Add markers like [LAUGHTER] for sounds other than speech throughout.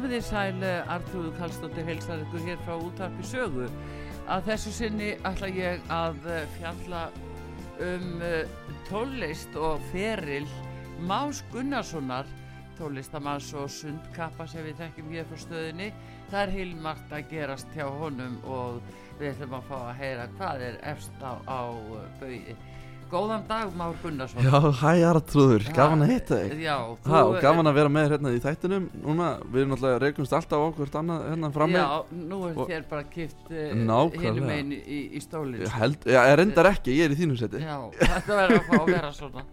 Komið þið sæl, Artrúðu Kallstóttir heilsar ykkur hér frá útarpi sögu. Að þessu sinni ætla ég að eh, fjalla um eh, tónlist og feril Más Gunnarssonar, tónlistamanns og sundkappa sem við þekkjum hér frá stöðinni. Það er heilmart að gerast hjá honum og við ætlum að fá að heyra hvað er efst á, á bauði. Góðan dag, Már Gunnarsson. Já, hæ Artrúður, gaman að hitta þig. Já, Ha, og gaman að vera með hérna í þættinum. Núna, við erum náttúrulega regnumst alltaf hvort annað hérna frammi. Já, nú er Og- þér bara kipt uh, Nákvæmlega. hinum einn í, í stólinn. Já, ég reyndar ekki, ég er í þínu seti. Já, þetta verður að fá að vera svona.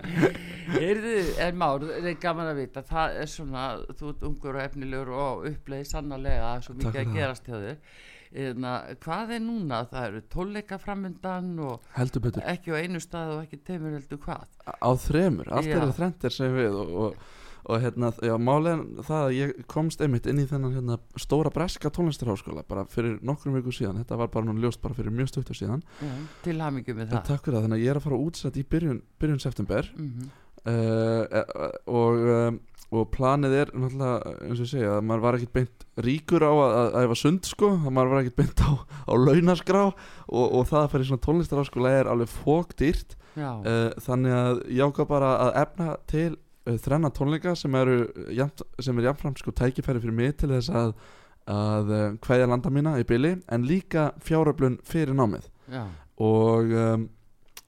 Heyrðu, en Már, það er gaman að vita. Það er svona, þú ert ungur og efnilegur og uppleiði sannarlega svo mikið að gerast hjá þér Eðna, Hvað er núna? Það eru tónleika framundan og ekki á einu stað og ekki teimur heldur hvað? Á þremur, allt er það þrendir sem við og, og, og hérna, já, málega það að ég komst einmitt inn í þennan hérna stóra breska tónlistarháskóla bara fyrir nokkrum viku síðan, þetta var bara nú ljóst bara fyrir mjög stuttur síðan. Já, Til hamingu með það. Fyrir þannig að ég er að fara útsett í byrjun, byrjun september. Mm uh, og, um, og planið er náttúrulega eins og segja að maður var ekkert beint ríkur á að, æfa sund sko. Að maður var ekkert beint á, á launaskrá. Og, og það að fara í svona tónlistaráskóla er alveg fókdýrt uh, þannig að ég ákvað bara að efna til uh, þrenna tónleika sem eru jafnt, sem er jafnframt sko tækifæri fyrir mig til þess að að uh, kveðja landa mína í byli en líka fjáröflun fyrir námið. Já, og um,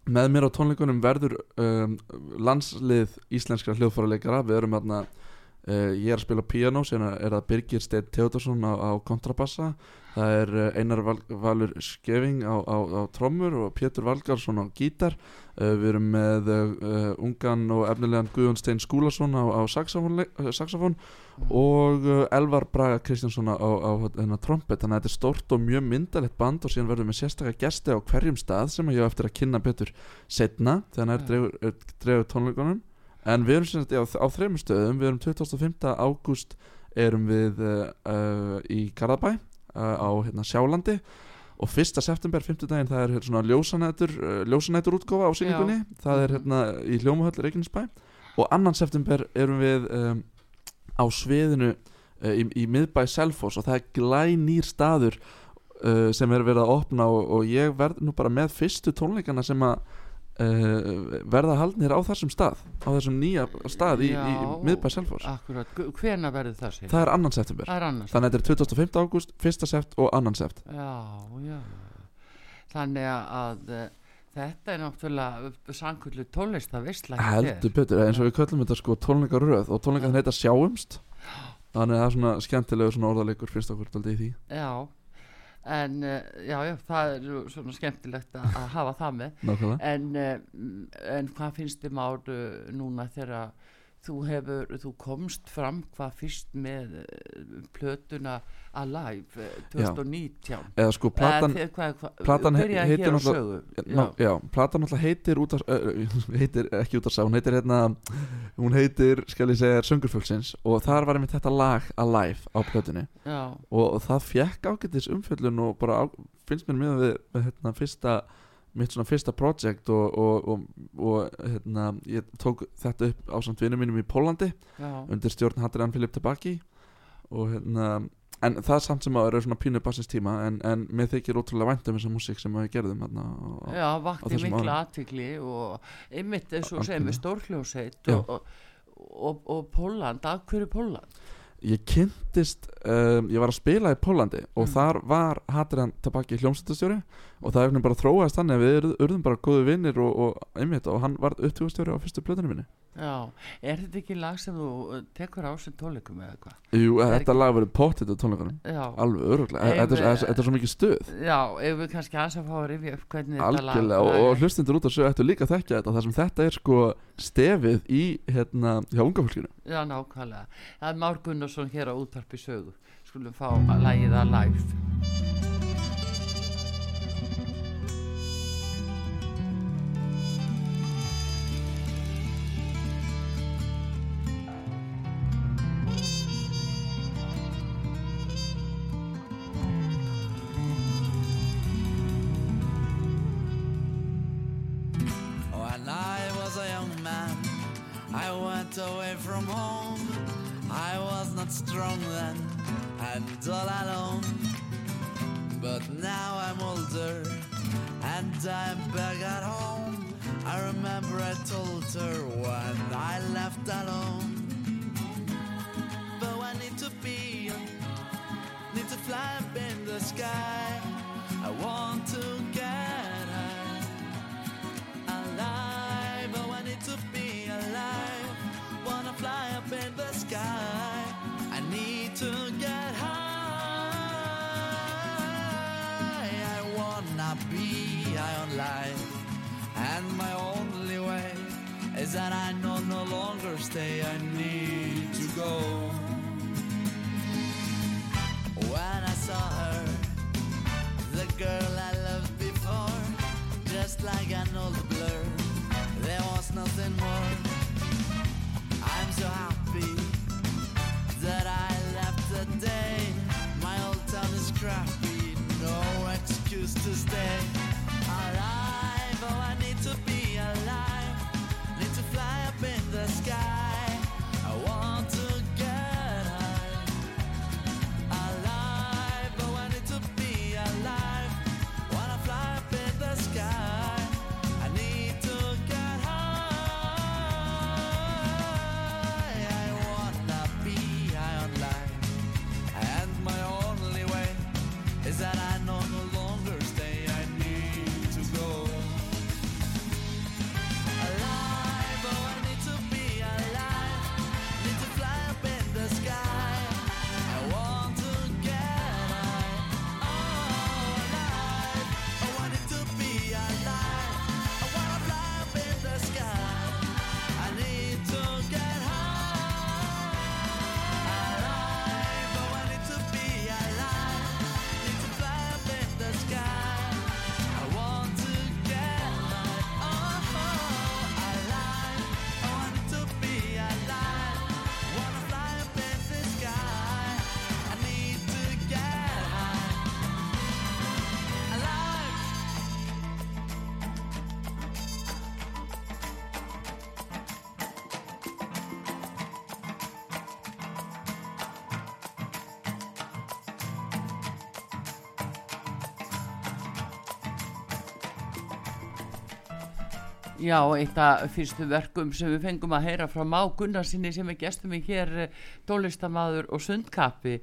með mér á tónleikunum verður um, landslið íslenskra hljóðfæraleikara. Við erum hérna uh, ég er að spila piano, sem er, það Birgir Steinn Theodorsson á, á kontrabassa. Það er uh, Einar Val, Valur Skeving á, á, á trommur og Pétur Valgarsson á gítar við erum með uh, ungan og efnilegan Guðjón Steinn Skúlason á, á saxofón, uh, saxofón og Elvar Braga Kristjánsson á, á hérna, trompet. Þannig að þetta er stórt og mjög myndalegt band og síðan verðum við sérstaklega gesti á hverjum stað sem ég á eftir að kynna betur setna þegar það er er dregur tónleikunum. En við erum sagt, já, á þreymur stöðum. Við erum 25. ágúst erum við uh, í Garðabæ uh, á hérna, Sjálandi. og 1. september, 50 daginn það er hérna, svona ljósanætur, uh, ljósanætur útgófa á síningunni, það er Mhm. hérna í Hljómahöll Reykjanesbæ og 2. september erum við um, á sviðinu uh, í, í miðbæ Selfoss og það er glænýr staður uh, sem er verið að opna og, og ég verð nú bara með fyrstu tónleikana sem að uh, verða haldnir á þessum stað á þessum nýja stað í, í, í Já. miðbæ Selfoss akkurat Hvena verður það sér? það er 2. september er þannig að þetta er 25. ágúst, 1. sept og 2. sept Já, já Þannig að uh, þetta er náttúrulega sankullu tónlista veistla heldur betur, eins og við köllum þetta sko tónleikaröð og tónleikan heita sjáumst þannig að það er svona skemmtilegu svona orðalegur finnst okkur daldið í því Já En uh, já, já, það er svona skemmtilegt að, að hafa það með. En, uh, en hvað finnst þið máru núna þegar þú hefur, þú komst fram hvað fyrst með uh, plötuna Alive uh, 2019 eða sko platan, Eh, þið- hvað, hvað, platan heitir náttúrulega- já. platan náttúrulega heitir út af [LAUGHS] heitir ekki út af sá, hún heitir hérna hún heitir, skal ég segja, Söngurfölksins og þar var einmitt þetta lag Alive á plötunni. Já, og, það fekk ágættis umfjöllun og bara á, finnst mér með við, við hérna, fyrsta mitt svona fyrsta project og, og, og, og hérna, ég tók þetta upp á samt vinnum mínum í Pólandi já, undir stjórn Hadrian Filip Tabaki og hérna en það samt sem að eru svona pínu bassins tíma en, en mér þykir ótrúlega vænt um þessa músík sem við gerðum hérna já, vakti mikla aðtikli og einmitt eins og Algjörlega. með stórhljóseit og, og, og, og Póland, af hverju Póland? ég kynntist um, ég var að spila í Pólandi og Mm. þar var Hadrian Tabaki hljómsættastjóri og það hefði bara þróaðist þannig að við urð- urðum bara góðu vinnir og, og einmitt og hann var upptugastjóri á fyrstu plötunum minni Já, er þetta ekki lag sem þú uh, tekur á sem tónleikum eða hvað? Jú, Er þetta lag verður pottitt á tónleikunum Alveg öruglega, Ef- þetta, er- þetta er svo mikið stuð já, ef við kannski aðeins að fá að rifja upp hvernig þetta lag Algjörlega, og, og hlustundur út á sögu ættu líka að þekkja þetta þar sem þetta er sko stefið í hérna hjá unga fólkinu Já, nákvæmlega. Það er Már Gunnarsson hér á útvarpi sögu. Skulum fá að lagið að live. Já, eitt af fyrstu verkum sem við fengum að heyra frá Má Gunnarsinni sem er gestum í hér eh, tólistamaður og sundkappi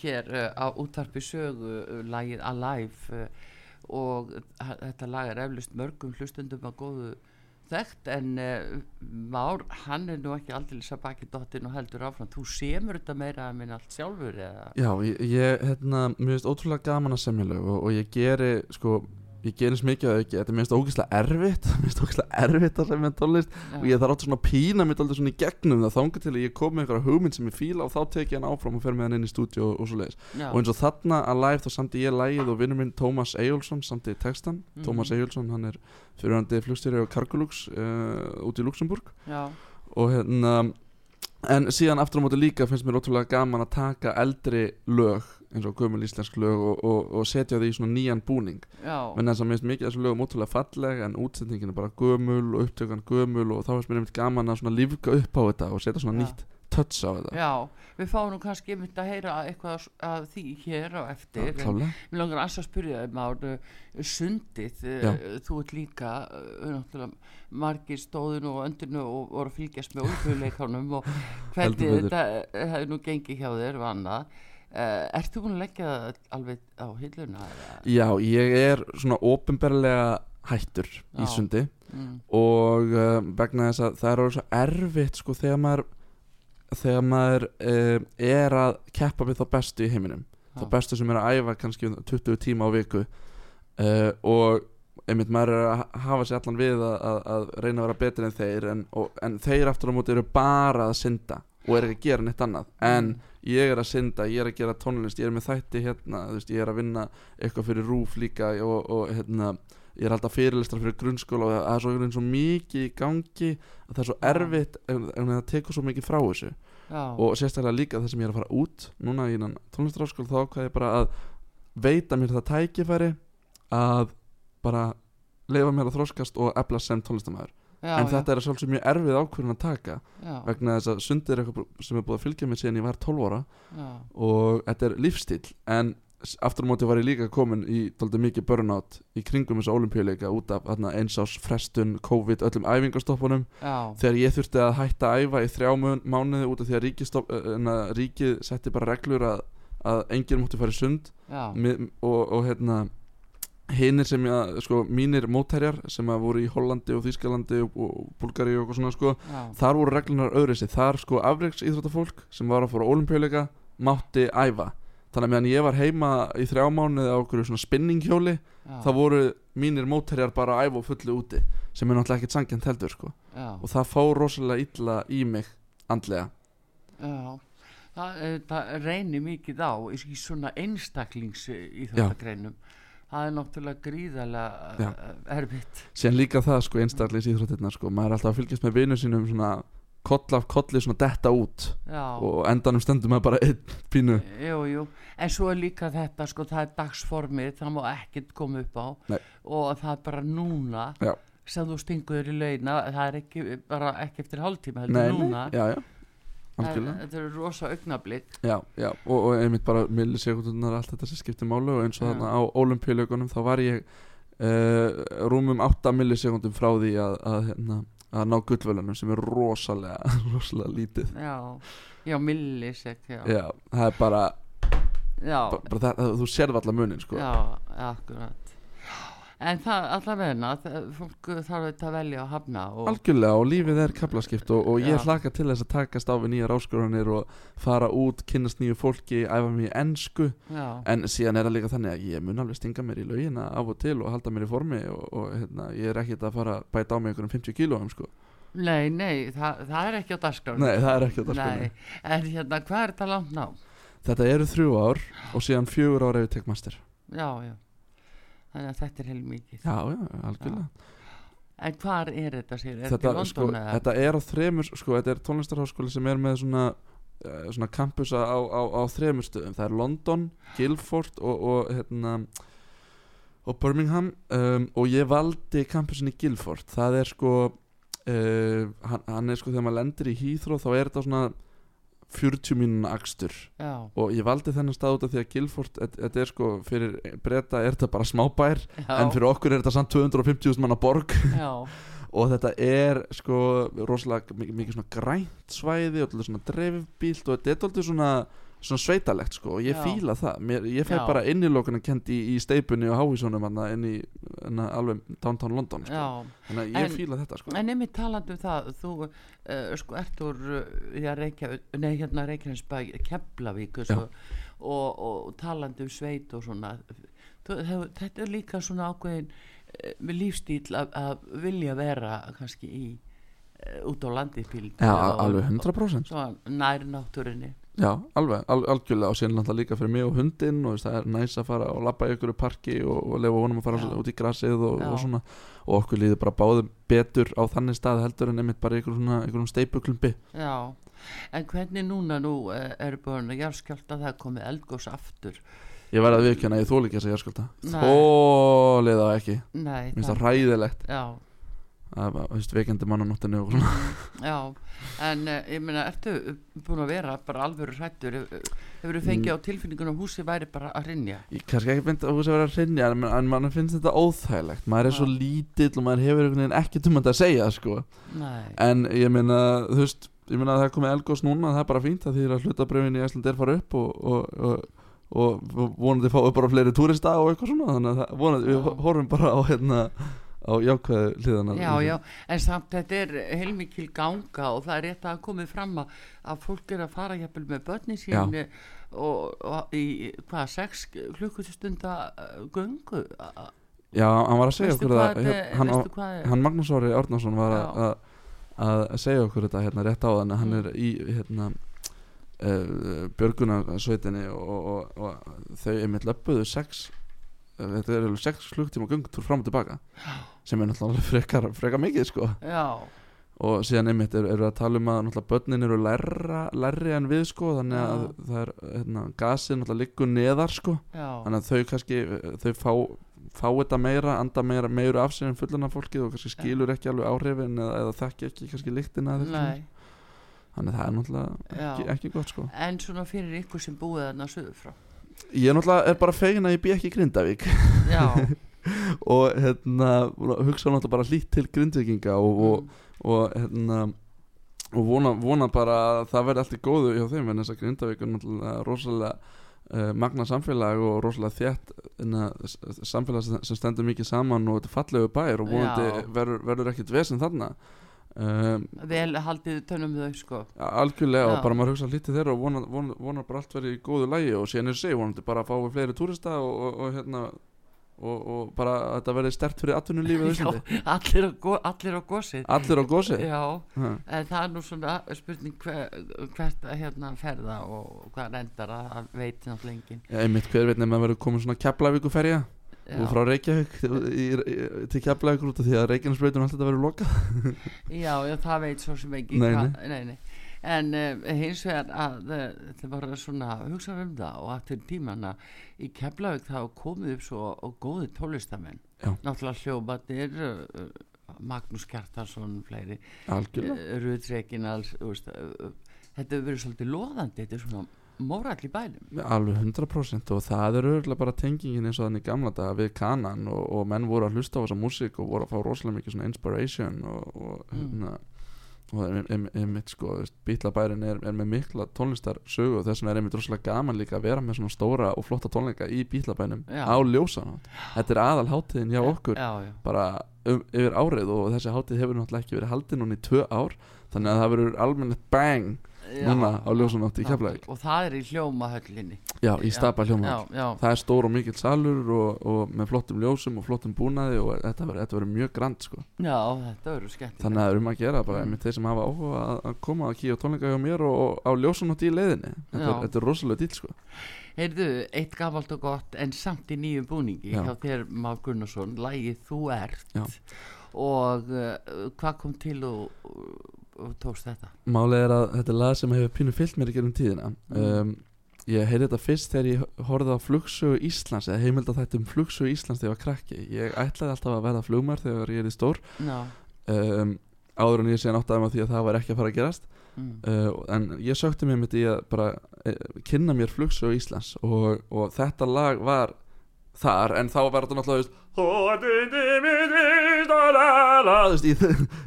hér eh, á útvarpi sögu eh, lagið Alive og þetta lag er eflust mörgum hlustundum að góðu þekkt en Már, hann er nú ekki aldrei að baki dottin og heldur áfram þú semur þetta meira að minn allt sjálfur eða? Já, ég, ég hérna, mér finnst ótrúlega gaman að semja lög og, og ég geri, sko, ég geri eins mikið að þetta er mér finnst ógeðslega erfitt, [LAUGHS] mér finnst ógeðslega erfitt að semja tónlist. Og ég þarf átt svona að pína mitt aldrei svona í gegnum það þángu til að ég kom með einhverja hugmynd sem ég fíla og þá tek ég hann áfram og fer með hann inn í stúdíu og, og svo leiðis Já, og eins og þarna að live þá samti ég lægið og vinnur minn Tómas Eyjólfsson samti textan, Mhm. Tómas Eyjólfsson hann er fyrirhandi flugstýri á Cargolux uh, út í Luxemburg já, og hérna en síðan aftur á móti líka finnst mér ótrúlega gaman að taka eldri lög eins og gömul íslensk lög og, og, og setja því í svona nýjan búning. Já, menn þess að mér finnst mikið þessu lögum ótrúlega falleg en útsendingin er bara gömul og upptökan gömul og þá finnst mér einmitt gaman að svona lífga upp á þetta og setja svona Já. nýtt touch á þetta. Já við fáum nú kannski mynd að heyra eitthvað að því hér á eftir en klálega. Mér langar aðeins að spyrja þeim ár sundið, uh, Já. þú ert líka náttúrulega margir stóðinu og öndinu og voru að fylgjast með olífuleikanum og hvernig þetta eh, hefur nú gengið hjá þér og annað uh, Ert þú búin að leggja alveg á hilluna? Já, ég er svona ofinberlega hættur í Já. sundi mm, og uh, vegna þess að það er orðið svo erfitt sko þegar maður þegar maður uh, er að keppa við þá bestu í heiminum þá bestu sem er að æfa kannski 20 tíma á viku og einmitt maður er að hafa sér allan við að, að, að reyna að vera betri en þeir en, og, en þeir aftur á móti eru bara að synda og er ekki að gera neitt annað en Mm. Ég er að synda, ég er að gera tónlist ég er með þætti hérna, veist, ég er að vinna eitthvað fyrir rúf líka og, og hérna, ég er alltaf fyrirlistar fyrir grunnskóla og það er svo, svo mikið í gangi að það er svo erfitt en, en það tekur svo mikið frá þessu. Já, og sérstaklega líka það sem ég er að fara út núna í innan tónlistaráskóla þá ákvað ég bara að veita mér það tækifæri að bara leifa mér að þroskast og efla sem tónlistamæður já, en já, þetta er að sjálfsög mjög erfið ákvörðun að taka já, vegna þess að sundið er eitthvað sem er búið að fylgja mér síðan ég var 12 ára. Já, og þetta er lífstíl en aftur á móti var ég líka komin í dálítið mikið burnout í kringum þessu olimpíuleika út af þarna, eins ás frestun, COVID, öllum æfingastoppunum. Já, þegar ég þurfti að hætta að æfa í þrjá mánuði út af því að uh, ríkið setti bara reglur að, að enginn mútti fara í sund. Já, og, og hérna hinnir sem ég, sko, mínir mótherjar sem að voru í Hollandi og Þýskalandi og, og Búlgari og eitthvað svona sko já, þar voru reglunar öðru sig, þar sko afreiks íþróttafólk sem var að fóra olimpíuleika mátti æfa. Þannig að meðan ég var heima í þrjá mánuði á okkur svona spinninghjóli þá voru mínir mótherjar bara að æfa og fullu úti sem er náttúrulega ekkert sangjant heldur sko. Já, og það fór rosalega illa í mig andlega. Já. Það, eh, það reynir mikið á í svona einstaklings í þjóttagreinum það er náttúrulega gríðarlega Já. uh, erfitt. Síðan líka það sko einstaklega í íþróttirnar sko. Maður er alltaf að fylgjast með vinnu sínum svona koll af kolli svona detta út. Já, og endanum stendur maður bara einn pínu. Jú, jú. En svo er líka þetta sko, það er dagsformið það má ekkert koma upp á. Nei. og það er bara núna Já. sem þú stingur í launa það er ekki bara ekki eftir hálftíma heldur núna. Já, þetta er rosa augnablík já, já, og, og einmitt bara millisekundunar allt þetta sem skiptir málu og eins og þarna á olimpíulaugunum þá var ég uh, rúmum 8 millisekundum frá því að, að, hérna, að ná gullvölunum sem er rosalega [LAUGHS] rosalega lítið. Já, já millisek já, já, það er bara, já, bara, bara það, þú sérð allar munin sko. já, akkurat en það allavegna fólk þarf þetta að velja að hafna og, Algjörlega og lífið er kaplaskipt og, og ég hlaka til þess að takast á við nýjar áskoranir og fara út, kynnast nýju fólki, æfa mig í ensku. Já, en síðan er það líka þannig að ég mun alveg stinga mér í laugina af og til og halda mér í formi og, og hérna, ég er ekkert að fara að bæta á mig einhverjum 50 kílóum sko. nei, nei það, það er ekki á dagskránni. Nei, það er ekki á dagskránni. en hérna, hvað er þetta langt ná? Þetta eru þrjú ár og síðan fjögur ár ef ég tek master. Já, já Þannig að þetta er heil mikið Já, já, algjörlega. En hvar er þetta sér? Er þetta, þetta sko, þetta er á þremur sko, þetta er tónlistarháskóli sem er með svona uh, svona kampusa á, á, á þremur stöðum. Það er London, Guildford og, og hérna og Birmingham um, og ég valdi kampusin í Guildford. Það er sko uh, hann, hann er sko þegar maður lendir í Heathrow þá er þetta svona 40 mínuna akstur. Já, og ég valdi þennan stað út af því að Guildford þetta þetta er sko fyrir breyta er þetta bara smábær já, en fyrir okkur er þetta samt 250.000 manna borg. [LAUGHS] Og þetta er sko rosalega mikið, svona grænt svæði og alltaf svona dreifbílt og þetta er alltaf svona, svona sveitalegt sko og ég Já. fíla það, Mér, ég fæ Já. bara innilokuna kent í, í steipunni og hávísunum hana, inn í hana, alveg downtown London sko. þannig að ég En- fíla þetta sko En einmitt talandi um það Þú uh, sko ert úr Reykja, Nei, hérna Reykjanesbæ Keflavík sko, og, og talandi um sveit og svona þú, hef, Þetta er líka svona ákveðin uh, lífstíl að, vilja vera kannski í uh, út á landi píl alveg 100% Svo nær náttúrinni Já, alveg, al algjörlega. Og síðan náttúrulega líka fyrir mig og hundinn og veist, það er næs að fara og labba í ykkur parki og, og lefa honum að fara Já. út í grasið og, og svona. Og okkur líður bara báðum betur á þannig stað heldur en einmitt bara ykkur svona ykkur steipuklumbi Já, en hvernig núna nú uh, eru búin að jarðskjálta það komið eldgós aftur? Ég verði að viðkjanna, ég þóli ekki þess að Nei. Þólið það ekki. Mér finnst það ræðilegt Já, Veist, veikandi mann á nóttinu [LAUGHS] já, en uh, ég meina, ertu búin að vera bara alvöru hrættur hefur þú fengið á tilfinningunum að húsi væri bara að rinja Ég kannski ekki myndi að þú sé að að hreinja en, en mann finnst þetta óþægilegt. Maður er svo Já. lítill og maður hefur ekki um þetta að segja sko. En ég meina, þú veist Ég meina að það komið elgós núna, það er bara fínt að því að hlutabröfin í Æsland er fara upp og, og, og, og vonandi fáið bara fleiri túrista og eitthvað svona þannig að vonandi, við horfum bara á hérna á jákvæðu hliðana Já, já, en samt þetta er heilmikil ganga og það er rétt að komið fram að, að fólk er að fara jafnvel með börni sín og, og í hvað, sex klukkustunda göngu? Já, hann var að segja veistu okkur hvað, það þetta- hann, veistu hvað er hann Magnús Ári Árnason var að, að, að segja okkur þetta hérna rétt á þannig hann Mm. er í hérna uh, björgunarsveitinni og, og, og þau einmitt löpuðu sex eh, þetta er alveg sex klukktíma göngutúr fram og tilbaka sem er náttúrulega frekar, frekar mikið sko. Já, og síðan einmitt eru er að tala um að börnin eru lærra, lærri en við sko þannig að Já. það er hérna, gasið náttúrulega liggur neðar sko. Já, þannig að þau kannski þau fá, fá þetta meira anda meira, meira af sér en fullana fólkið og kannski skilur ekki alveg áhrifin eða, eða þekki ekki kannski nei, svona. þannig að það er náttúrulega ekki, ekki gott sko. En svona fyrir ykkur sem búið þarna söður frá ég náttúrulega er bara fegin að ég bý ekki í Grindavík. [LAUGHS] Og hérna hugsa náttúrulega bara hlýtt til Grindvíkinga og, og, mm, og hérna og vona, vona bara að það verði allt í góðu hjá þeim en þess að Grindavík er náttúrulega rosalega uh, magna samfélag og rosalega þétt inna, samfélag sem stendur mikið saman og þetta er fallegu bær og vonandi verður, verður ekkit vesen þarna um, vel haldið tönum þau sko. algjörlega Já. og bara maður hugsa lítið þeirra og vonar, vonar, vonar bara allt verið í góðu lægi og síðan er segi vonandi bara að fá við fleiri túrista og, og, og hérna og, og bara að þetta verði stert fyrir atvinnulífið á [LAUGHS] allir á, allir á gósið allir á gósi það er nú svona spurning hver, hvert að hérna ferða og hvað endar að, að veit náttúrulega enginn. Já, einmitt hver veit nefn að verður komin svona Keflavíkuferja. Og frá Reykjavík til, Keflavíkur út af því að Reykjanesbreytun alltaf verður lokað. [LAUGHS] Já, já, það veit svo sem ekki Nei, hvað- nei, nei. En uh, hins vegar að uh, það var svona hugsa um það og að til tímana í Keflavík þá komið upp svo góði tólistamenn náttúrulega hljóbatir uh, Magnús Kjartarsson fleiri. Rúð uh, þetta hefur verið svolítið loðandi þetta er svona mórall í bænum alveg 100% og það er örgulega bara tengingin eins og þannig gamla daga við kanan og, og menn voru að hlusta á þessa músík og voru að fá rosalega mikið svona inspiration og, og Mm. hérna og einmitt sko, bílabærin er, er með mikla tónlistarsögu og þess vegna er einmitt rosalega gaman líka að vera með svona stóra og flotta tónleika í bílabænum Já. á ljósan þetta er aðal hátíðin hjá okkur Já, já, bara um, yfir árið og þessi hátíð hefur náttúrulega ekki verið haldið núna í tvö ár þannig að það verður almennett bang já. Núna á ljósanótt í já, Keflavík. og það er í hljómahöllinni já, í stapa hljóma já, já, það er stór og mikill salur og, og með flottum ljósum og flottum búnaði og þetta verður, mjög grand sko. já, þetta verður skemmt þannig að það er um að gera bara einmitt þeir sem hafa áhuga að, koma að kíja tónleika hjá mér og, og á ljósanótt í leiðinni. Þetta er, þetta er rosalega dýl sko. Heyrðu, eitt gamalt og gott en samt í nýjum búningi Já. hjá þér Már Gunnarsson, lægið Þú ert. Já. og uh, hvað kom til og, og, tókst þetta? málið er að þetta er lag sem hefur pínu fyllt mér í gerum tíðina Mm. um, ég heyrði þetta fyrst þegar ég horfði á flugsögu Íslands eða heimild að þetta um flugsögu Íslands þegar ég var krakki ég ætlaði alltaf að verða flugmar þegar ég er í stór um, áður en ég sé náttúrulega því að það var ekki að fara að gerast mm. uh, en ég sökti mér mitt í að bara uh, kynna mér flugsögu Íslands og, og þetta lag var þar en þá var þetta náttúrulega þú veist, "Þú ert undir mér í stálala", þú veist,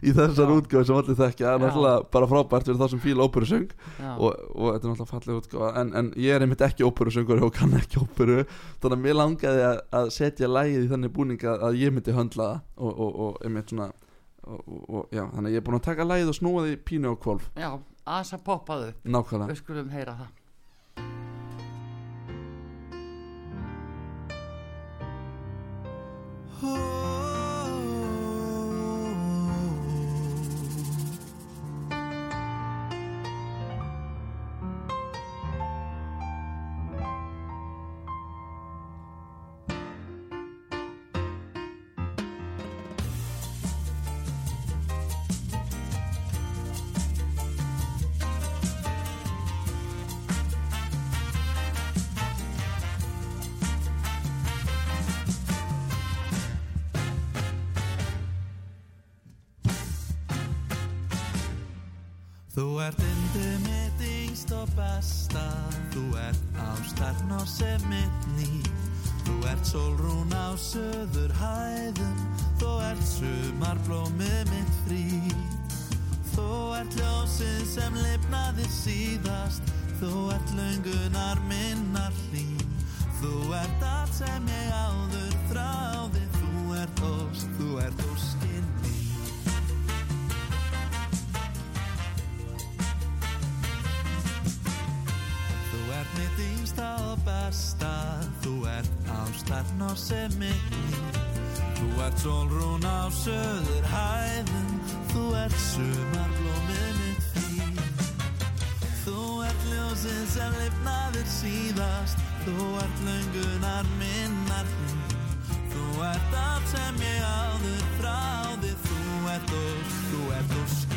í, þessar útgáð sem allir þekkja. Það er náttúrulega bara frábært fyrir þá sem fíla óperusöng og, og þetta er náttúrulega falleg útgáð en, en ég er einmitt ekki óperusöngur og kann ekki óperu. Þannig að mér langaði að, að setja lagið í þannig búning að, að ég myndi höndla það og, og, og einmitt svona og, og, og já, þannig að ég er búin að taka lagið og snúa því pínu og kvolf já, aðeins að poppaðu nákvæmlega. Við skulum heyra það. Þú sem mitt ný Þú ert sólrún á söður hæðum Þú ert sumarblómið mitt frí. Þú ert ljósið sem lifnaði síðast Þú ert löngunar minnar hlý. Þú ert allt sem ég áður þráði Þú ert óst, þú ert óskinn Þú ert mitt í besta Þú ert ástarn og sem mitt Þú ert sólrún á söður hæðum Þú ert sumarblómið mitt fín. Þú ert ljósið sem lifnaðir síðast. Þú ert löngunar minnar Þú ert allt sem ég áður þráði. Þú ert ósk, þú ert óskinn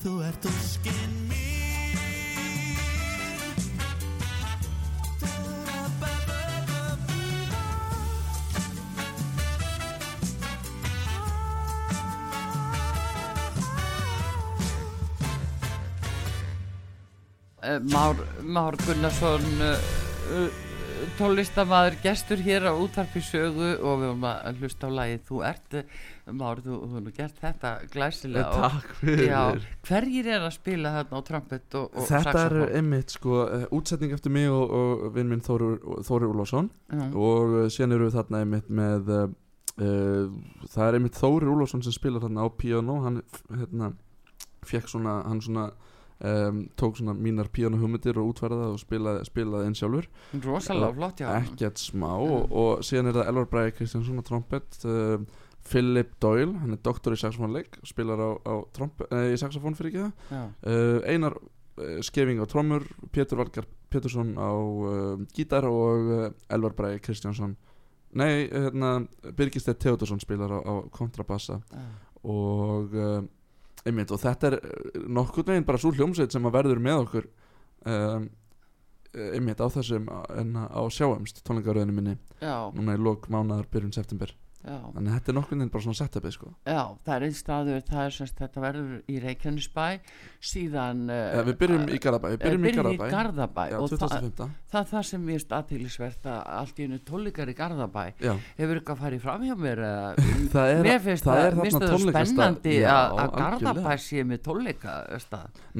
þú ert óskinn Eh, Már, Már Gunnarsson uh, tólistamaður gestur hér á útvarpi sögu og við vorum að hlusta á lagið Þú ert, eh, Már, þú hefur gert þetta glæsilega og- Takk fyrir Já, hverjir er að spila þarna á trompet og, og Þetta er saxofón? einmitt sko uh, útsetning eftir mig og, og vinn minn Þóri, Úlfarsson Já. og uh, síðan eru við þarna einmitt með uh, það er einmitt Þóri Úlfarsson sem spilar þarna á piano hann hérna fekk svona, hann svona um, tók svona mínar piano hugmyndir og útfærða og spilaði, spilaði einn sjálfur. Rosalega flott, já. ekkert smá. Og, og síðan er það Elvar Bræði Kristjánsson á trompet uh, Philip Doyle, hann er doktor í saxofónleik spilar á, á trompet, nei, í saxofón fyrir ekki það uh, Einar uh, Skeving á trommur Pétur Valgar Pétursson á uh, gítar og uh, Elvar Bræði Kristjánsson. Nei, hérna Birgistedt Theodorsson spilar á, á kontrabassa. Já. og einmitt, og þetta er uh, nokkurn veginn bara svo hljómsveit sem að verður með okkur um, einmitt á þessum en á sjáumst tónleikaröðinu minni já, núna í lok mánaðar byrjun september. Þannig að þetta er nokkurn veginn bara svona setupið sko. Já, það er einn staður, það er semst þetta verður í Reykjanesbæ síðan ja, við byrjum í Garðabæ við byrjum í Garðabæ. Garðabæ Já, og það, 25. það er það sem mér er aðtýlisvert að allt í hennu tónleikar í Garðabæ. Já, hefur eitthvað farið fram hjá mér eða [LAUGHS] það er, mér finnst það það, er það spennandi að að. Garðabæ sé með tónleika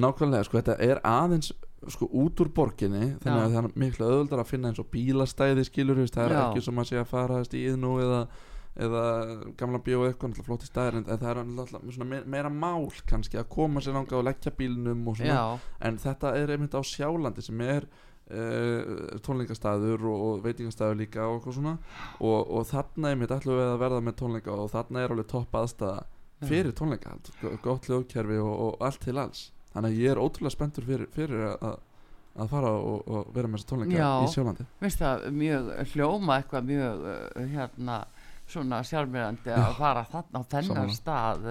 nákvæmlega, sko, þetta er aðeins sko út úr borginni þannig að það er miklu öðuldar að finna eins og bílastæði skilur, það er ekki sem að sé að fara í yðnú eða, eða gamla bíó eitthvað, náttúrulega flotti staðir en það er náttúrulega meira mál kannski að koma sér ánga og leggja bílnum og svona, Já, en þetta er einmitt á Sjálandi sem er uh, tónleikastaður og, og veitingastaður líka og eitthvað svona. Og, og þarna einmitt ætlum við að verða með tónleika og þarna er alveg topp aðstæða fyrir tónleika, go- gott lögkerfi og, og allt til alls. Þannig að ég er ótrúlega spenntur fyrir, fyrir að, að fara og, og vera með þessa tónleika Já. í Sjálandi. Finnst það mjög hljóma eitthvað mjög uh, hérna svona sjálfmyrandi að fara þarna á þennan Sammála. stað.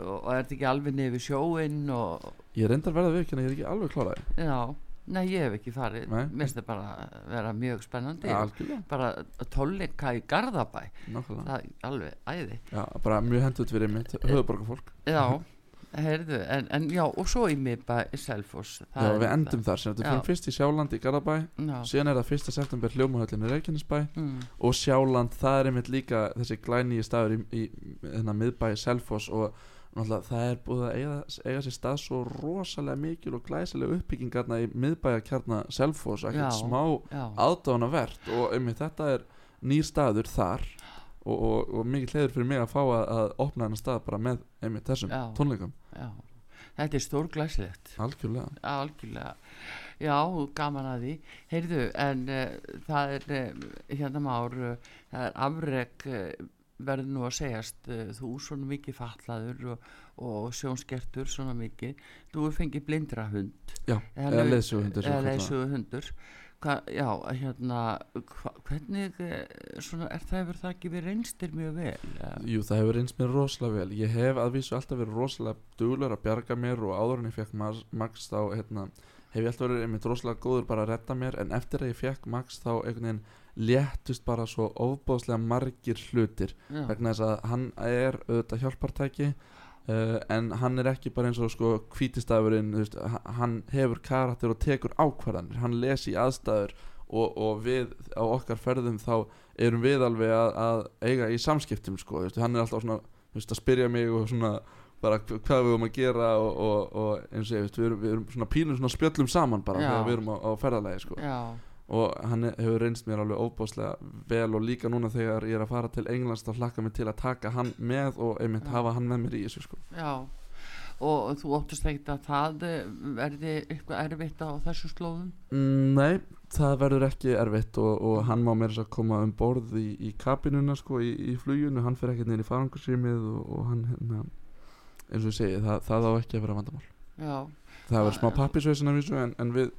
Og, er þetta ekki alveg niður sjóin og ég reyndar verða en ég er ekki alveg kláraði já, nei ég hef ekki farið. Mér finnst það bara vera mjög spennandi. Algjörlega, bara tónleika í Garðabæ. Nákvæmlega. Það er alveg æði. Já, bara mjög hendut fyrir mitt höfuborgarfólk já, [LAUGHS] heyrðu, en, en já og svo í miðbæ Selfoss það Já, við endum þar sem þetta fyrir fyrst í Sjálandi í Garðabæ já, síðan er það fyrsta september hljómahöllin í Reykjanesbæ mm, og Sjáland, það er einmitt líka þessi glænýji staður í, í, í hérna, miðbæi Selfoss og náttúrulega það er búið að eiga, eiga sér stað svo rosalega mikil og glæsilega uppbygging hérna í miðbæja kjarna Selfoss, Já. ekkert smá já, aðdánavert og einmitt þetta er nýr staður þar og, og, og mikið hleður fyrir mig að fá að, að opna hennar stað bara með einmitt þessum Já. tónleikum, já. Þetta er stórglæslegt algjörlega. Algjörlega. Já, gaman að því. Heyrðu, en uh, það er uh, hérna már uh, það er afreg verður nú að segjast þú svona mikið fatlaður og, og sjónskertur svona mikið. Þú fengið blindrahund. Já, eða leiðsöguhundur hva, já, hérna hva, hvernig eh, svona, er það hefur það ekki verið reynstir mjög vel eða? Jú, það hefur reynst mér rosalega vel. Ég hef að vísu alltaf verið rosalega duglur að bjarga mér og áður en ég fekk Max, þá hérna, hef ég alltaf verið einmitt rosalega góður bara að redda mér en eftir að ég fekk Max þá einhvern veginn léttust bara svo ofbóðslega margir hlutir. Já, vegna þess að hann er auðvitað hjálpartæki uh, en hann er ekki bara eins og sko h- hann hefur karakter og tekur ákvarðanir. Hann les í aðstæður og, og við á okkar ferðum þá erum við alveg að, að eiga í samskiptum sko, veist, hann er alltaf svona veist, að spyrja mig og svona bara hv- hvað við erum að gera og, og, og eins og ég veist, við erum, við erum svona pínum svona spjöllum saman bara þegar við erum á, á ferðalagi sko. Já, og hann hefur reynst mér alveg óbáslega vel og líka núna þegar ég er að fara til Englands þá hlakka mér til að taka hann með og einmitt Já. hafa hann með mér í þessu sko. já og þú óttast ekkert að það eh, verði eitthvað erfitt á þessu slóðum mm, Nei, það verður ekki erfitt og, og hann má mér þess að koma um borð í, í kabinuna sko, í, í fluginu, hann fer ekkert neina í farangursýmið og, og hann hérna, eins og ég segi, það, það á ekki að vera vandamál já, það verður smá Já. pappisveisin af þessu en, en við,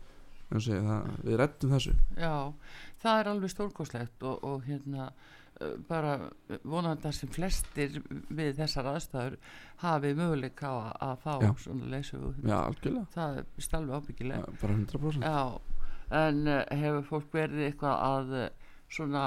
segi, það, við rettum þessu. Já það er alveg stórkoslegt og, og hérna bara vonandi að sem flestir við þessar aðstæður hafi möguleika á að, fá Já. svona leysögu Já, algjörlega, það er vist alveg ábyggilega. Já, bara 100% Já, en hefur fólk verið eitthvað að svona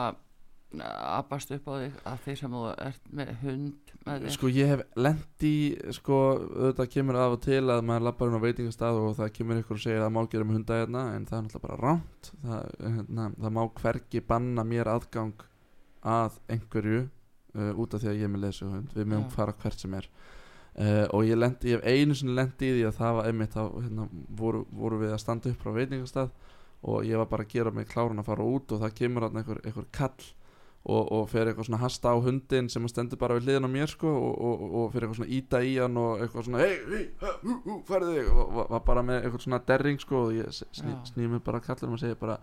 aðbast upp á þig að því sem þú ert með hund með Sko ég hef lent í sko auðvitað kemur af og til að maður lappar inn á veitingastað og það kemur ykkur og segir að má gera með hunda hérna en það er náttúrulega bara rámt það, hérna, það má hvergi banna mér aðgang að einhverju uh, út af því að ég er með lesuhund við mögum fara hvert sem er. Uh, og ég, lendi, ég hef einu sinni lent í því að það var einmitt þá hérna, voru, voru við að standa upp frá veitingastað og ég var bara að gera mig klárun að fara út og það kemur einhver, einhver kall og, og fer eitthvað svona hasta á hundin sem stendur bara við hliðin á mér sko og, og, og fer eitthvað svona íta í hann og eitthvað svona hei, hei, hú, hú, færðu þig og var, bara með eitthvað svona derring sko og ég sný, Já. sný mig bara að kallar og segir bara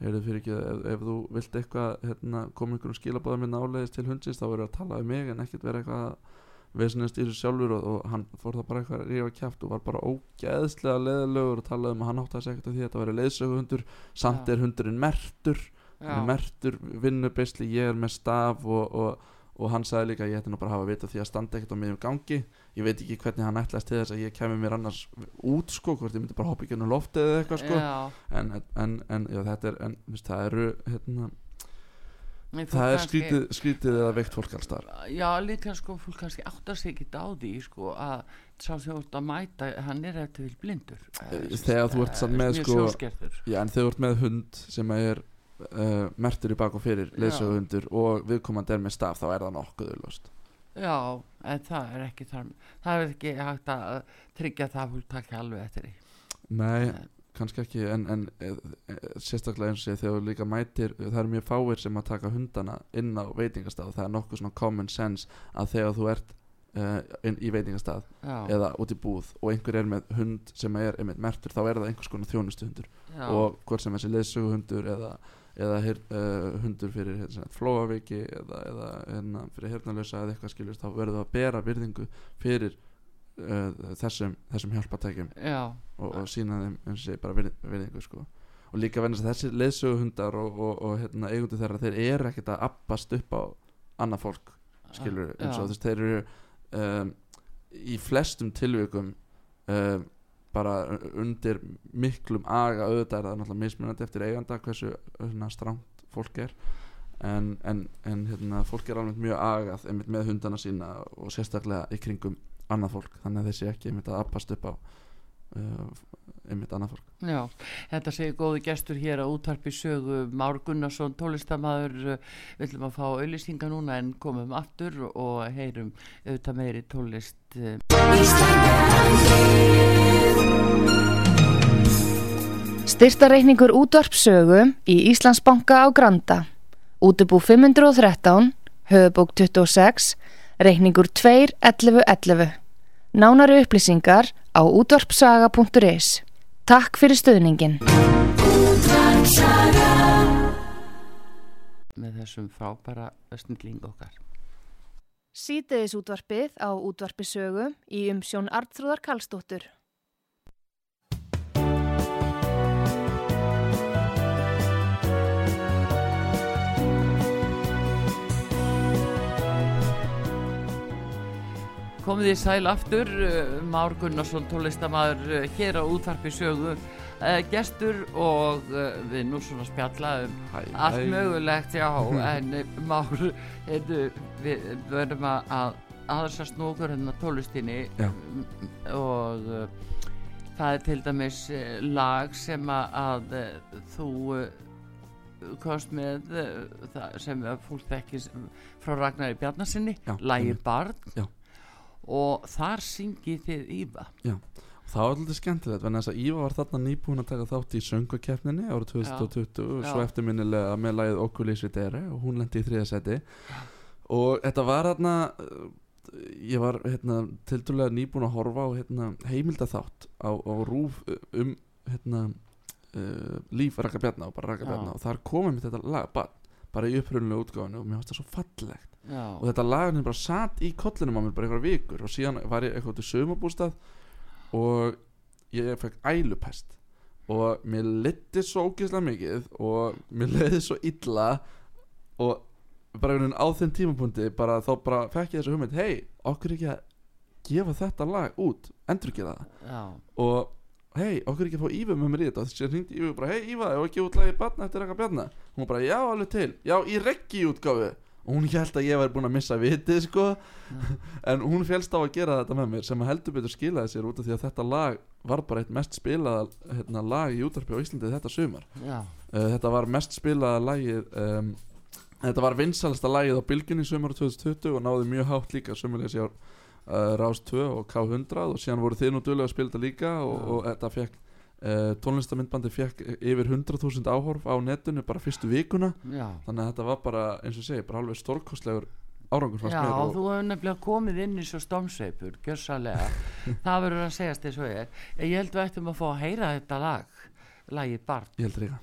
heyrðu fyrir ekki, ef, ef þú vilt eitthvað hérna, koma einhverjum skilabóðum minna áleiðis til hundsins þá verður að tala um mig en ekkert vera eitthvað vesinist í þessu sjálfur og, og hann fór það bara eitthvað að rífa kjátt og var bara ógeðslega leðilegur og talaði um að hann átti að segja af því að þetta væri leiðsöguhundur samt Já. er hundurinn mertur hann er mertur vinnubeisli, ég er með staf og, og, og hann sagði líka að ég ætti nú bara að hafa vita því að standa ekkert á miðjum gangi. Ég veit ekki hvernig hann ætlaðist til þess að ég kemi mér annars út sko, hvort ég myndi bara hoppa ekki ennum loftið eða eitthvað sko. En, en, en já, þetta er en, það eru hérna, það er skrítið, skrítið eða veikt fólk alls þar Já, líka sko, fólk kannski áttar sig ekki á því sko að sá þjótt að mæta, hann er eftir vil blindur. Eh, þegar þú ert samt með, mjög sko, já, en þegar þú ert með hund sem er uh, mertur í bak og fyrir Já. leysögundur og viðkomandi er með staf þá er það nokkuð auðlust Já, en það er ekki þar það er ekki hægt að tryggja það að fólk takja alveg eftir því. Nei, Eh, kannski ekki en, en e, e, sérstaklega eins og þegar líka mætir það eru mjög fáir sem að taka hundana inn á veitingastað það er nokkuð svona common sense að þegar þú ert uh, inn í veitingastað Já, eða út í búð og einhver er með hund sem er einmitt mertur þá er það einhvers konar þjónustuhundur. Og hvort sem þessi leðsuguhundur eða, eða her, uh, hundur fyrir hérna, flóaveiki eða, eða hérna, fyrir hernalösa eða eitthvað skiljast þá verður það að bera virðingu fyrir uh, þessum, þessum hjálpatækjum já, og, og sína þeim eins og segi bara virð, virðingu sko. og líka verðins að þessi leðsöguhundar og, og, og hérna, eigundu þeirra þeir eru ekkert að appast upp á annað fólk skilur eins og þess þeir eru um, í flestum tilvikum um, bara undir miklum aga auðvitað er það náttúrulega mismunandi eftir eiganda hversu strangt fólk er. En, en, en hérna, fólk er alveg mjög agað einmitt með hundana sína og sérstaklega í kringum annað fólk. Þannig að þessi ekki einmitt að appast upp á uh, einmitt annað fólk. Já Þetta segir góði gestur hér að útvarpi sögu Már Gunnarsson, tólistamaður við ætlum að fá auðlýsinga núna en komum aftur og heyrum auðvitað meiri tólist eh, Styrtareikningur útvarpsögu í Íslandsbanka á Granda. Útubú 513, höfubók 26, reikningur 21111. Nánari upplýsingar á útvarpsaga.is. Takk fyrir stöðningin. með þessum frábæra snilling okkar Sýteðis útvarpið á útvarpisögu í umsjón Artrúðar Karlsdóttur. Komið í sæl aftur, uh, Már Gunnarsson, tónlistamæður uh, hér á útvarpi sögu, uh, gestur og við nú svona spjalla um Hæ, allt hæ. mögulegt, já, [LAUGHS] en Már, heyrðu, við verðum að, að aðeins að snúkur hérna tónlistinni Já. og það er til dæmis lag sem að, þú komst með sem fólk þekkis frá Ragnari Bjarnasinni, Já, lagi einmitt. Barn Já. Og þar syngið þið Íva. Það var alltaf skemmtilegt Þannig að Íva var þarna nýbúin að taka þátt í söngukeppninni árið 2020 og svo Já. eftirminnilega með lagið Oculus Videre og hún lendi í þriðasetti og þetta var þarna uh, ég var hérna, tildulega nýbúin að horfa á hérna, heimildaþátt á, á rúf um hérna, uh, líf Raka Bjarna og bara Raka Já. Bjarna. Og þar komið mitt þetta lag bara, bara í upprunnulega útgáfinu og mér finnst það svo fallegt. Já, og þetta lag bara satt í kollinum á mér bara einhverja vikur og síðan var ég eitthvað til sömabústað og ég fekk ælupest. Og mér liti svo ógeðslega mikið og mér leiði svo illa og bara einhvern veginn á þeim tímapunkti bara þá bara fekk ég þessu hugmynd hei, okkur ekki að gefa þetta lag út, endur ekki það og hei, okkur ekki að fá Ívu með mér í þetta. Og þessi hringdi Ívu bara, hei Íva, ef ekki út lagið barna eftir eitthvað bjarna? Hún bara, já, alveg til, já, í reggi útgáfu og hún held að ég væri búin að missa vitið sko, [LAUGHS] en hún félst á að gera þetta með mér sem að heldur betur skilaði sér út af því að þetta lag var bara eitt mest spilaða hérna, lag í útarpi á Íslandi þetta sumar. Uh, þetta var mest spilaða lagið um, þetta var vinsalasta lagið á bylginni sumar 2020 og náði mjög hátt líka sumulegis í ár uh, Rás 2 og K100 og síðan voru þið nú duðlega að spila þetta líka og, Já. og þetta fekk uh, tónlistamindbandi fekk yfir 100.000 áhorf á netinu bara fyrstu vikuna. Já. Þannig að þetta var bara eins og ég segi bara alveg stórkostlegur árangur Já, og, þú hefur nefnilega komið inn í svo stómsveipur, gjörsalega [LAUGHS] það verður að segjast eins og er. En ég held við ættum að fá að heyra þetta lag lagið Barn. Ég heldur líka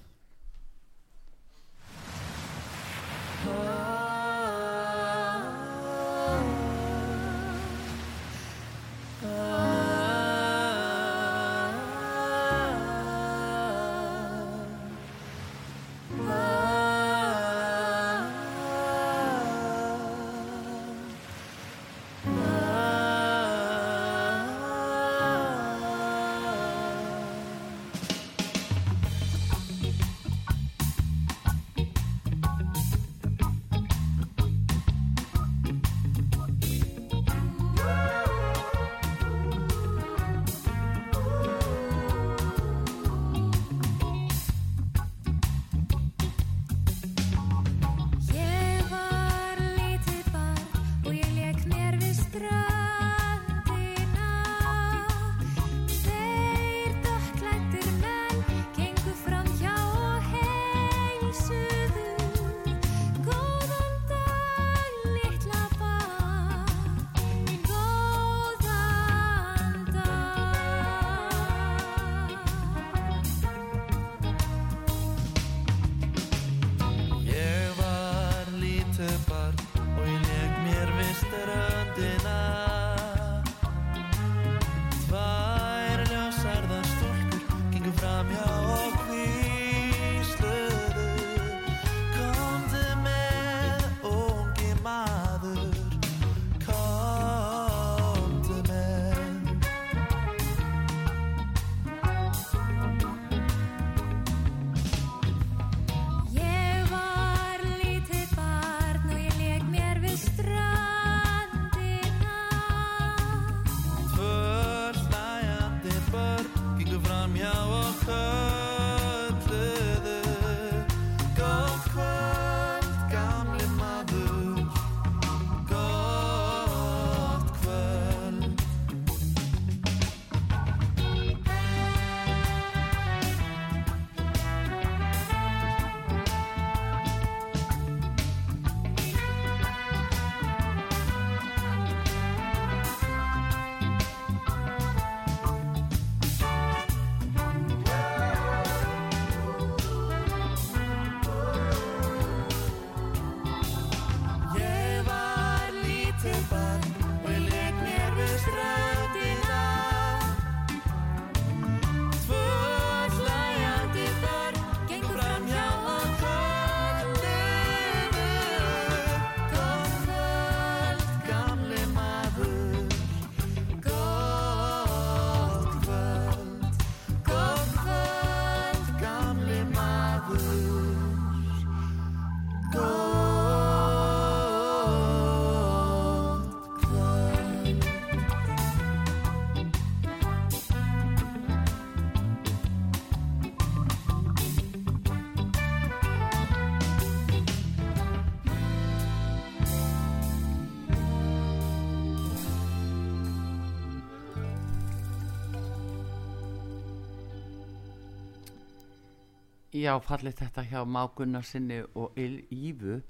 Já, fallið þetta hjá Má Gunnarsinni og Ívu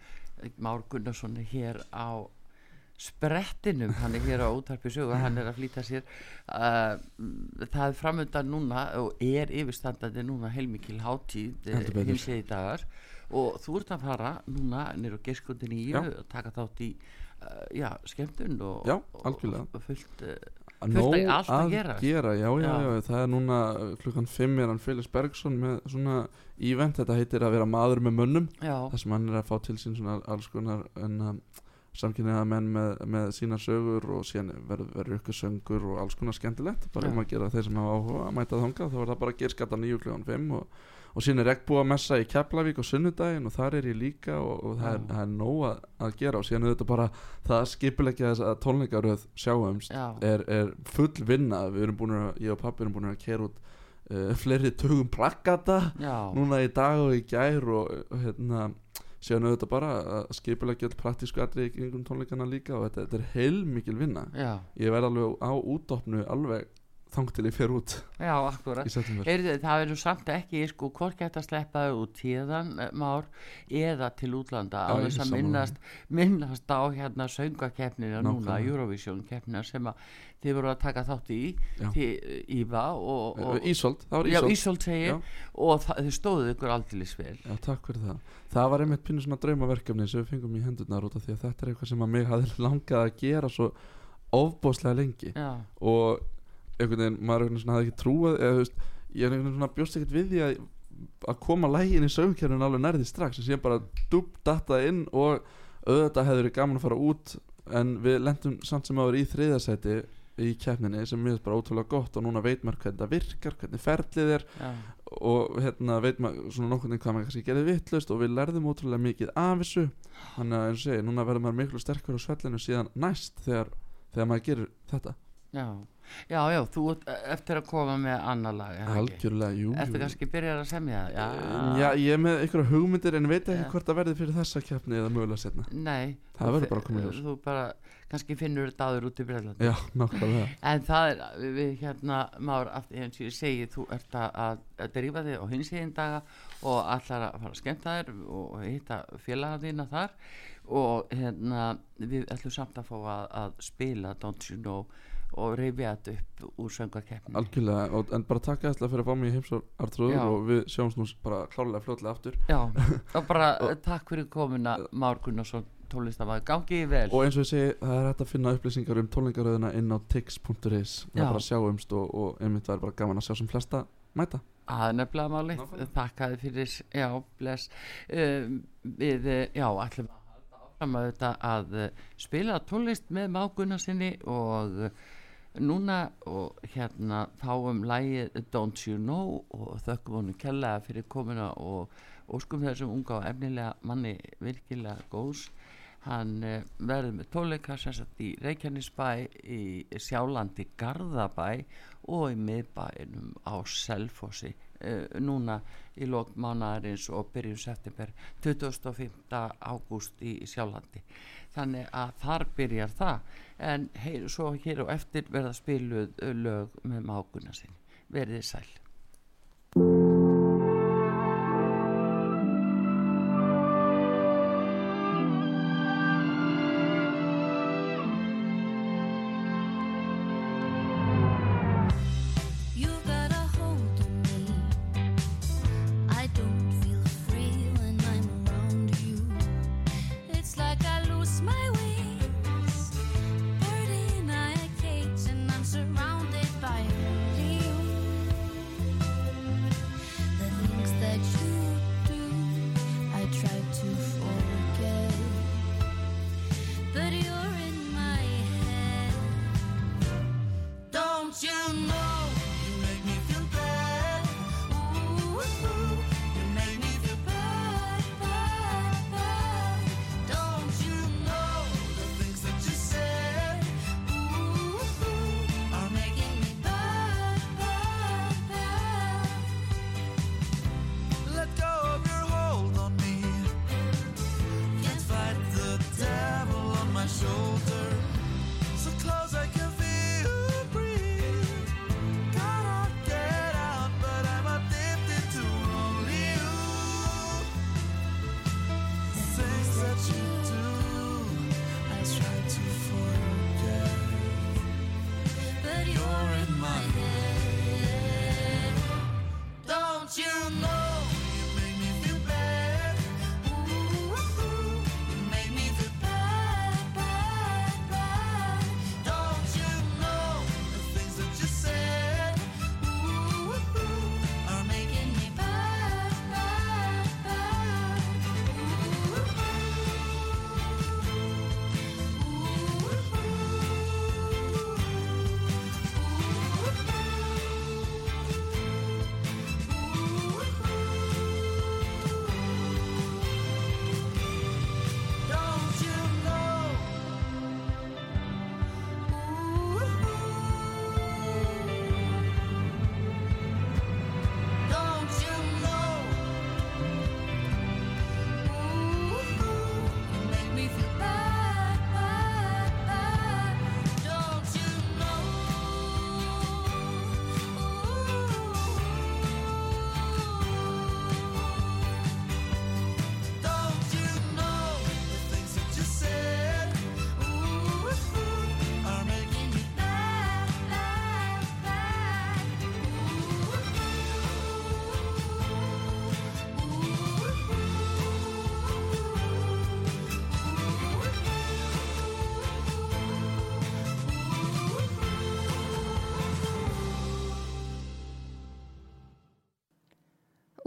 Már Gunnarsson er hér á sprettinum, hann er hér á útarpi sögu, hann er að flýta sér uh, það er framöndan núna og er yfirstandandi núna heilmikil betur. hins í dagar og þú ert að fara núna nýr á geskundin í. Ívu og taka þátt í uh, já, skemmtun og, Já, og, og fullt uh, nóg að gera. gera já, já, Já. já, það er núna klukkan 5 er hann Felix Bergson með svona event, þetta heitir að vera maður með mönnum já, þar sem hann er að fá til sín svona alls konar um, samkynniða menn með, með sína sögur og síðan verður ykkur söngur og alls konar skemmtilegt bara um að gera þeir sem hafa áhuga að mæta þangað þá er það bara að gerskata nýju klukkan 5 og, og síðan er regnbúa messa í Keflavík og sunnudaginn og þar er ég líka og, og það, er, það er nóg að, að gera og síðan er þetta bara það skipulegja þess að tónleikaröð sjáumst já, er, er full vinna. Við erum búin að, ég og pappi erum búin að kera út uh, fleiri tögum plakata núna í dag og í gær og, hérna síðan auðvitað bara að skipulegja all praktísku atrið í kringum tónleikana líka og þetta, þetta er heilmikil vinna. Já, ég verð alveg á útopnu alveg þang til ég fer út. Já, akkurat Heyrðu, það verður samt ekki sko hvort geta að sleppa þau út tíðan már eða til útlanda á Já, þess að minnast, minnast á hérna söngakeppnina núna. Eurovision keppnina sem að þið voru að taka þátt í Já. Íva og, og Ísolt, það var já, Ísolt Ísolt segir Já. og það, þið stóðuð ykkur aldrei vel. Já, takk fyrir það. Það var einmitt pínu svona draumaverkefni sem við fengum í hendurnar út af því að þetta er eitthvað sem að mig hafði langað að gera svo ofbóðslega lengi. Já, og einhvern veginn, maður einhvern veginn svona hafði ekki trúað eða þú veist, ég er einhvern veginn svona bjóst ekkert við því að, að koma lægin í sögumkjörnun alveg nærði strax, þess að ég bara dúb datta inn og auðvitað hefur verið gaman að fara út en við lendum samt sem áður í þriðasæti í keppninni sem mér finnst bara ótrúlega gott og núna veit maður hvernig það virkar, hvernig ferlið er já, og hérna veit maður svona veginn hvað maður kannski gerði vittlust og við lærðum ótrúlega mikið af þessu. Þannig að eins og segi, núna verður maður miklu sterkur á svellinu síðan næst þegar, þegar maður gerir þetta. Já já, já, þú ert eftir að koma með annar lag algjörlega, jú, jú. kannski byrjar að semja? Um, Já, ég er með einhverja hugmyndir en veit ekki Já. hvort það verði fyrir þessa keppni eða mögulega setna Nei Það verður bara að koma í ljós. Þú bara, kannski finnur þetta áður út í Breitland Já, nákvæmlega [LAUGHS] En það er, við, hérna Már, aftur eins og ég segi þú ert að, að, drífa þig á hins eginn daga og allar að fara að skemmta þér og hitta félaga þína þar og hérna við ætlum samt að fá að, að spila Don't You Know og reyfja þetta upp úr söngakeppni Algjörlega, og, en bara takk ætla fyrir að fá mig í heimsór Artrúður Já. og við sjáumst nú bara klárlega fljótlega aftur. Já, [LAUGHS] og bara takk fyrir komuna Már Gunnarsson tónlistamæður, gangi í vel. Og eins og ég segi, það er hægt að finna upplýsingar um tónleikaröðuna inn á tix.is það er bara að sjáumst og, og einmitt það er bara gaman að sjá sem flesta mæta. Það er nefnilega málið, Nákvæmlega. þakkaði fyrir, já, bless. Um, Við, já, ætlum að að að eh, spila tónlist með máguna sinni og núna og hérna fáum lægið Don't You Know og þökkum honum kærlega fyrir komuna og óskum þessum unga og efnilega manni virkilega góðs hann uh, verður með tónleika sem sagt í Reykjanesbæ í Sjálandi Garðabæ og í miðbænum á Selfossi uh, núna í lók mánaðarins og byrjun september 25. ágúst í Sjálandi þannig að þar byrjar það. En heyr, svo hér og eftir verða spiluð lög með máguna sinni. Verðið sæl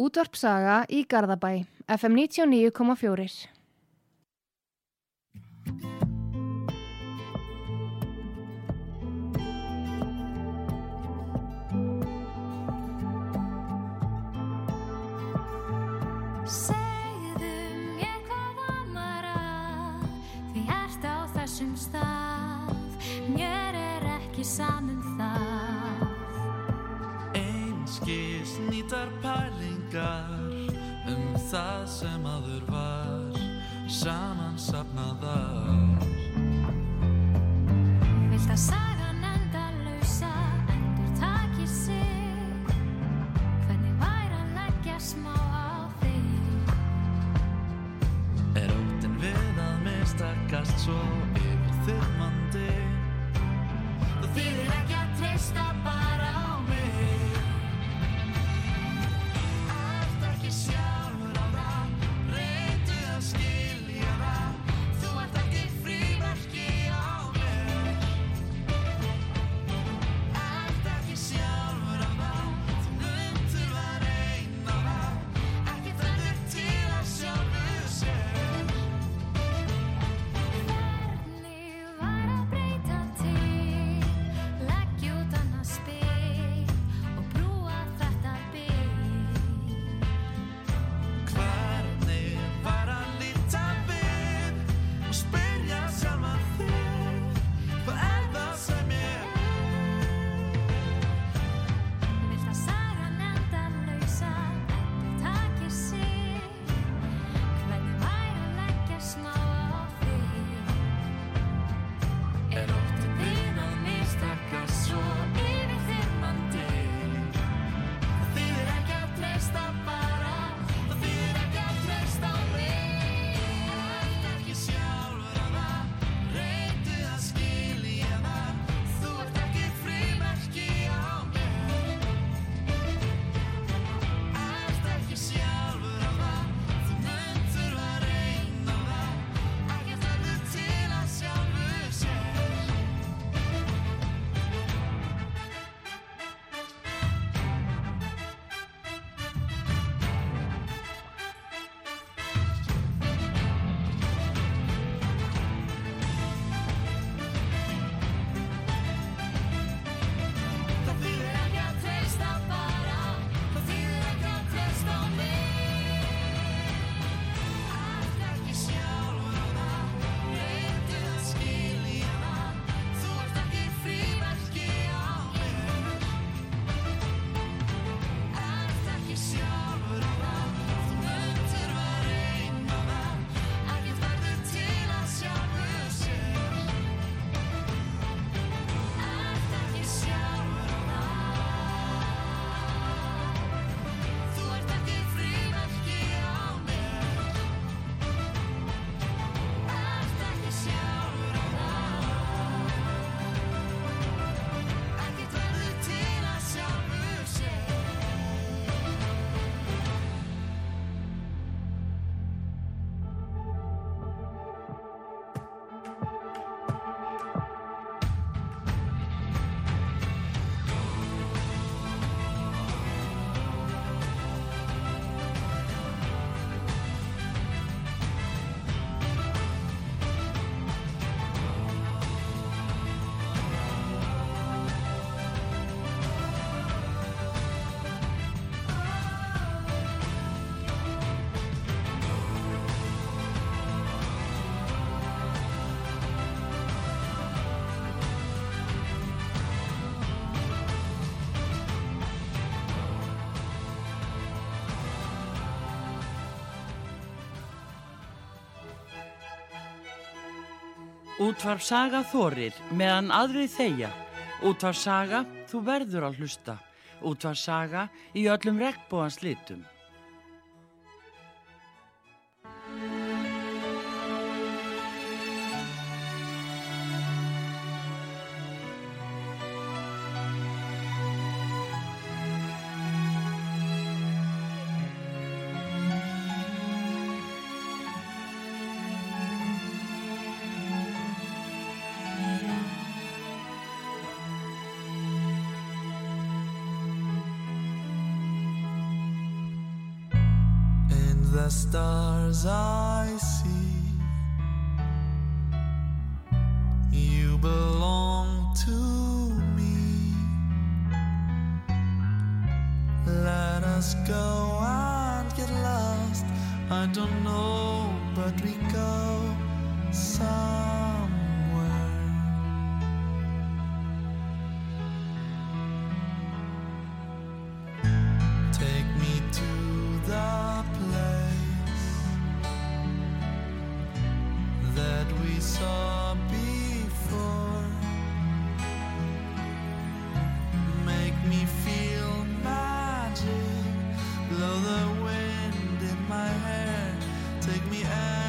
Útvarpsaga í Garðabæ, FM 99,4. Segðu mér hvað amar að því ert á þessum stað. Mér er ekki saman um það. Einskis nýtar pæli minningar um það sem aður var saman sapnaðar Vilt að sagan enda lausa endur takir sig. Hvernig væri að leggja smá á þig? Er óttinn við að mistakast svo yfir þig Útvarp saga þorir meðan aðrið þeia. Útvarp saga þú verður að hlusta. Útvarp saga í öllum regnbóans litum. Yeah.